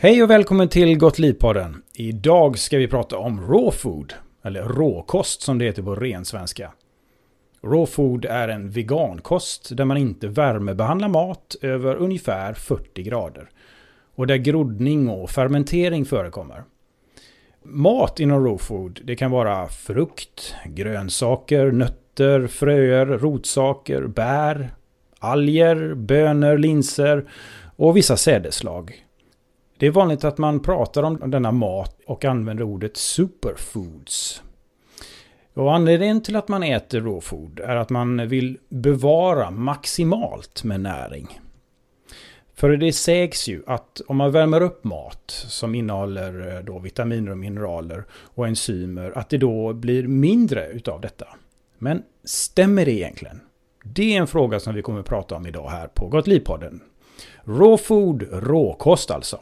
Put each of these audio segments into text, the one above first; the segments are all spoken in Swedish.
Hej och välkommen till Gott Liv-podden. Idag ska vi prata om raw food, eller råkost som det heter på ren svenska. Raw food är en vegankost där man inte värmebehandlar mat över ungefär 40 grader. Och där groddning och fermentering förekommer. Mat inom raw food, det kan vara frukt, grönsaker, nötter, fröer, rotsaker, bär, alger, bönor, linser och vissa sädeslag. Det är vanligt att man pratar om denna mat och använder ordet superfoods. Och anledningen till att man äter råfood är att man vill bevara maximalt med näring. För det sägs ju att om man värmer upp mat som innehåller eh, då vitaminer och mineraler och enzymer, att det då blir mindre utav detta. Men stämmer det egentligen? Det är en fråga som vi kommer att prata om idag här på Gott Liv-podden. Raw food, råkost alltså.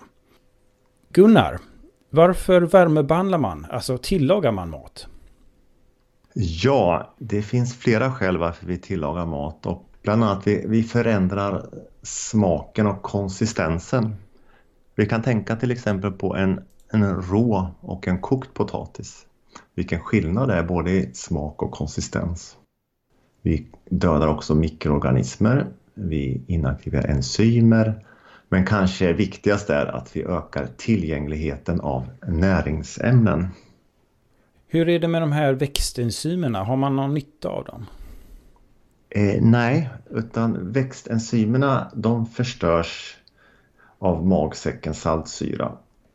Gunnar, varför värmebehandlar man, alltså tillagar man mat? Ja, det finns flera skäl varför vi tillagar mat och bland annat vi, vi förändrar smaken och konsistensen. Vi kan tänka till exempel på en, en rå och en kokt potatis. Vilken skillnad det är både i smak och konsistens. Vi dödar också mikroorganismer, vi inaktiverar enzymer men kanske viktigast är att vi ökar tillgängligheten av näringsämnen. Hur är det med de här växtenzymerna? Har man någon nytta av dem? Eh, nej, utan växtenzymerna de förstörs av magsäckens saltsyra.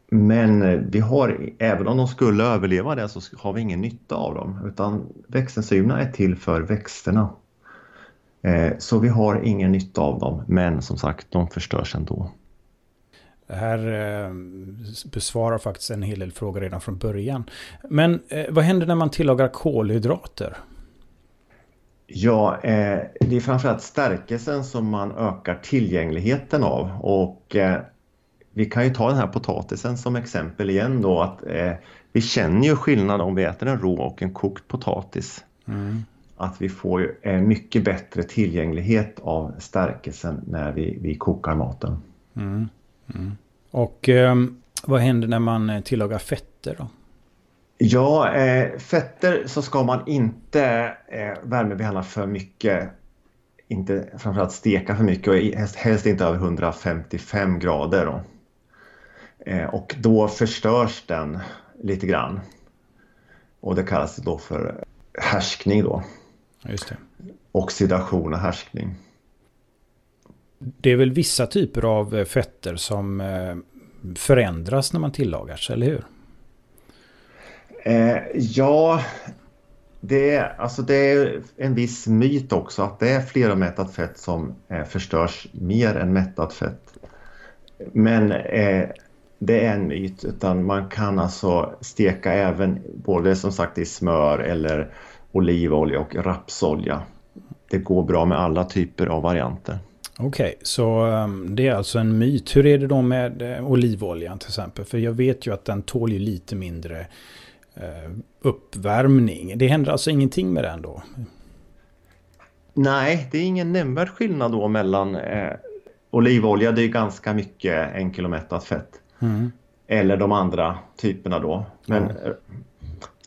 Men eh, vi har, även om de skulle överleva det så har vi ingen nytta av dem utan växtenzymerna är till för växterna. Eh, så vi har ingen nytta av dem, men som sagt, de förstörs ändå. Det här eh, besvarar faktiskt en hel del frågor redan från början. Men eh, vad händer när man tillagar kolhydrater? Ja, det är framförallt stärkelsen som man ökar tillgängligheten av och vi kan ju ta den här potatisen som exempel igen då att vi känner ju skillnad om vi äter en rå och en kokt potatis. Mm att vi får eh, mycket bättre tillgänglighet av stärkelsen när vi, vi kokar maten. Mm. Mm. Och eh, vad händer när man eh, tillagar fetter då? Ja, eh, fetter så ska man inte eh, värmebehandla för mycket. Inte framförallt steka för mycket och helst inte över 155 grader. Då. Eh, och då förstörs den lite grann. Och det kallas då för härskning då. Just det. Oxidation och härskning. Det är väl vissa typer av eh, fetter som eh, förändras när man tillagar sig, eller hur? Eh, ja, det är, alltså det är en viss myt också att det är fleromättat fett som eh, förstörs mer än mättat fett. Men eh, det är en myt utan man kan alltså steka även både som sagt i smör eller olivolja och rapsolja. Det går bra med alla typer av varianter. Okej, okay, så um, det är alltså en myt. Hur är det då med uh, olivoljan till exempel? För jag vet ju att den tål ju lite mindre uh, uppvärmning. Det händer alltså ingenting med den då? Nej, det är ingen nämnvärd skillnad då mellan eh, olivolja, det är ganska mycket enkilomättat fett. Mm. Eller de andra typerna då. Men mm.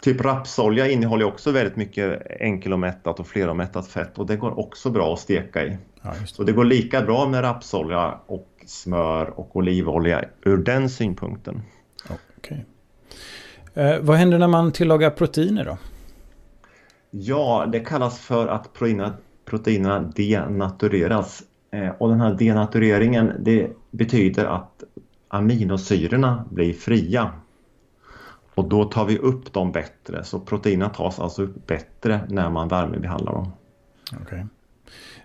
Typ rapsolja innehåller också väldigt mycket enkelomättat och fleromättat fett och det går också bra att steka i. Ja, det. Så det går lika bra med rapsolja och smör och olivolja ur den synpunkten. Okay. Eh, vad händer när man tillagar proteiner då? Ja, det kallas för att proteinerna, proteinerna denatureras. Eh, och den här denatureringen det betyder att aminosyrorna blir fria och då tar vi upp dem bättre, så proteinerna tas alltså upp bättre när man värmebehandlar dem. Okay.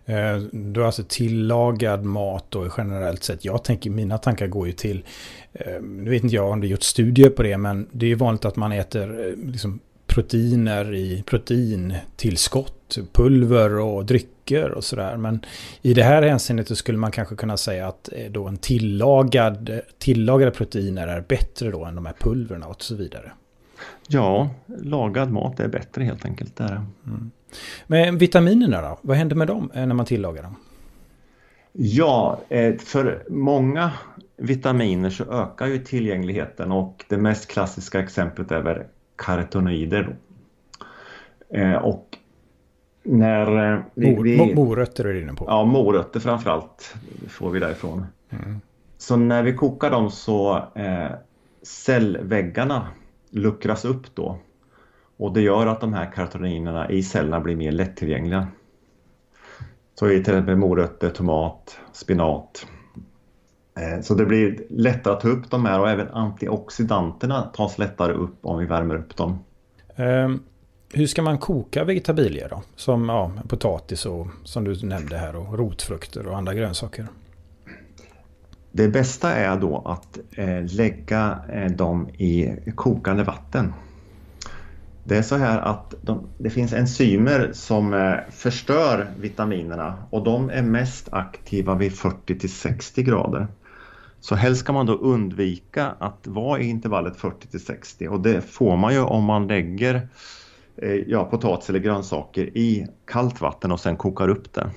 Eh, du har alltså tillagad mat då generellt sett. Jag tänker, mina tankar går ju till, eh, nu vet inte jag om du gjort studier på det, men det är ju vanligt att man äter eh, liksom proteiner i proteintillskott, pulver och drycker och sådär. Men i det här hänseendet skulle man kanske kunna säga att eh, då en tillagad, tillagade proteiner är bättre då än de här pulverna och så vidare. Ja, lagad mat är bättre helt enkelt. Där. Mm. Men vitaminerna då? Vad händer med dem eh, när man tillagar dem? Ja, eh, för många vitaminer så ökar ju tillgängligheten och det mest klassiska exemplet är väl karotenoider. Eh, och när eh, vi, vi, morötter är du inne på. Ja, morötter framförallt får vi därifrån. Mm. Så när vi kokar dem så eh, cellväggarna luckras upp då. Och det gör att de här karoteninerna i cellerna blir mer lättillgängliga. Så i till exempel morötter, tomat, spinat. Eh, så det blir lättare att ta upp de här och även antioxidanterna tas lättare upp om vi värmer upp dem. Um, hur ska man koka vegetabilier då? Som ja, potatis och som du nämnde här och rotfrukter och andra grönsaker. Det bästa är då att eh, lägga eh, dem i kokande vatten. Det är så här att de, det finns enzymer som förstör vitaminerna och de är mest aktiva vid 40 till 60 grader. Så helst ska man då undvika att vara i intervallet 40 till 60 och det får man ju om man lägger eh, ja, potatis eller grönsaker i kallt vatten och sen kokar upp det.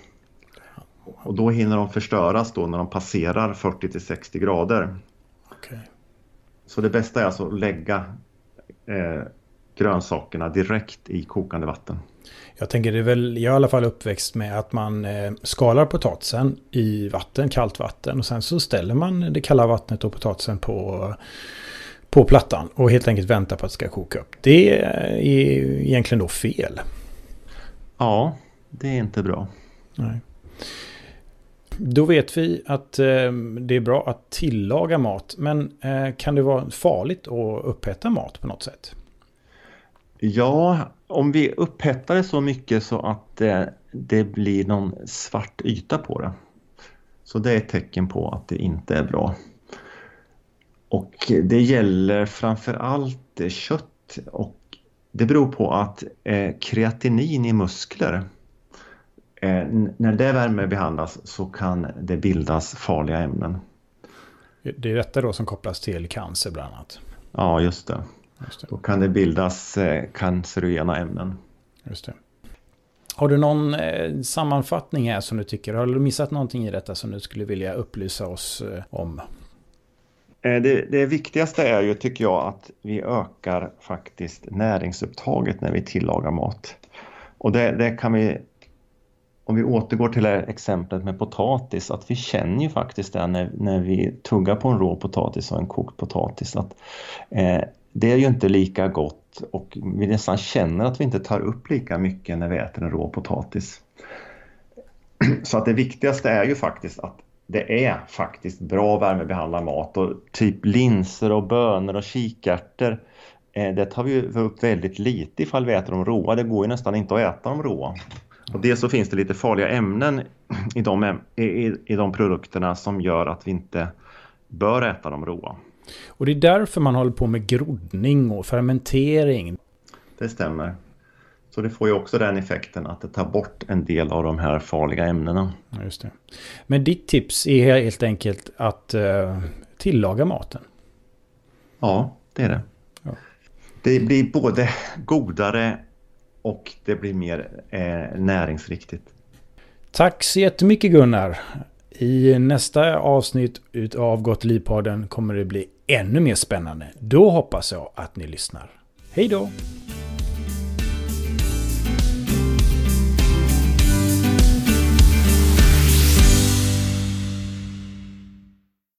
Och då hinner de förstöras då när de passerar 40 till 60 grader. Okay. Så det bästa är alltså att lägga eh, grönsakerna direkt i kokande vatten. Jag tänker det är väl, jag är i alla fall uppväxt med att man eh, skalar potatisen i vatten, kallt vatten. Och sen så ställer man det kalla vattnet och potatisen på, på plattan. Och helt enkelt väntar på att det ska koka upp. Det är egentligen då fel. Ja, det är inte bra. Nej. Då vet vi att eh, det är bra att tillaga mat. Men eh, kan det vara farligt att upphetta mat på något sätt? Ja, om vi upphettar det så mycket så att det, det blir någon svart yta på det. Så det är ett tecken på att det inte är bra. Och det gäller framförallt kött och det beror på att eh, kreatinin i muskler eh, när det värmebehandlas så kan det bildas farliga ämnen. Det är detta då som kopplas till cancer bland annat? Ja, just det. Då kan det bildas eh, cancerogena ämnen. Just det. Har du någon eh, sammanfattning här som du tycker? Har du missat någonting i detta som du skulle vilja upplysa oss eh, om? Det, det, viktigaste är ju, tycker jag, att vi ökar faktiskt näringsupptaget när vi tillagar mat. Och det, det kan vi, om vi återgår till det exemplet med potatis, att vi känner ju faktiskt det när, när vi tuggar på en rå potatis och en kokt potatis. Att, eh, det är ju inte lika gott och vi nästan känner att vi inte tar upp lika mycket när vi äter en rå potatis. Så att det viktigaste är ju faktiskt att det är faktiskt bra värmebehandlad mat och typ linser och bönor och kikärtor eh, det tar vi upp väldigt lite ifall vi äter dem råa. Det går ju nästan inte att äta dem råa. Och dels så finns det lite farliga ämnen i de, i, i de produkterna som gör att vi inte bör äta dem råa. Och det är därför man håller på med groddning och fermentering. Det stämmer. Så det får ju också den effekten att det tar bort en del av de här farliga ämnena. Ja, just det. Men ditt tips är helt enkelt att uh, tillaga maten? Ja, det är det. Ja. Det blir både godare och det blir mer eh, näringsriktigt. Tack så jättemycket Gunnar. I nästa avsnitt av Gott liv kommer det bli ännu mer spännande. Då hoppas jag att ni lyssnar. Hej då!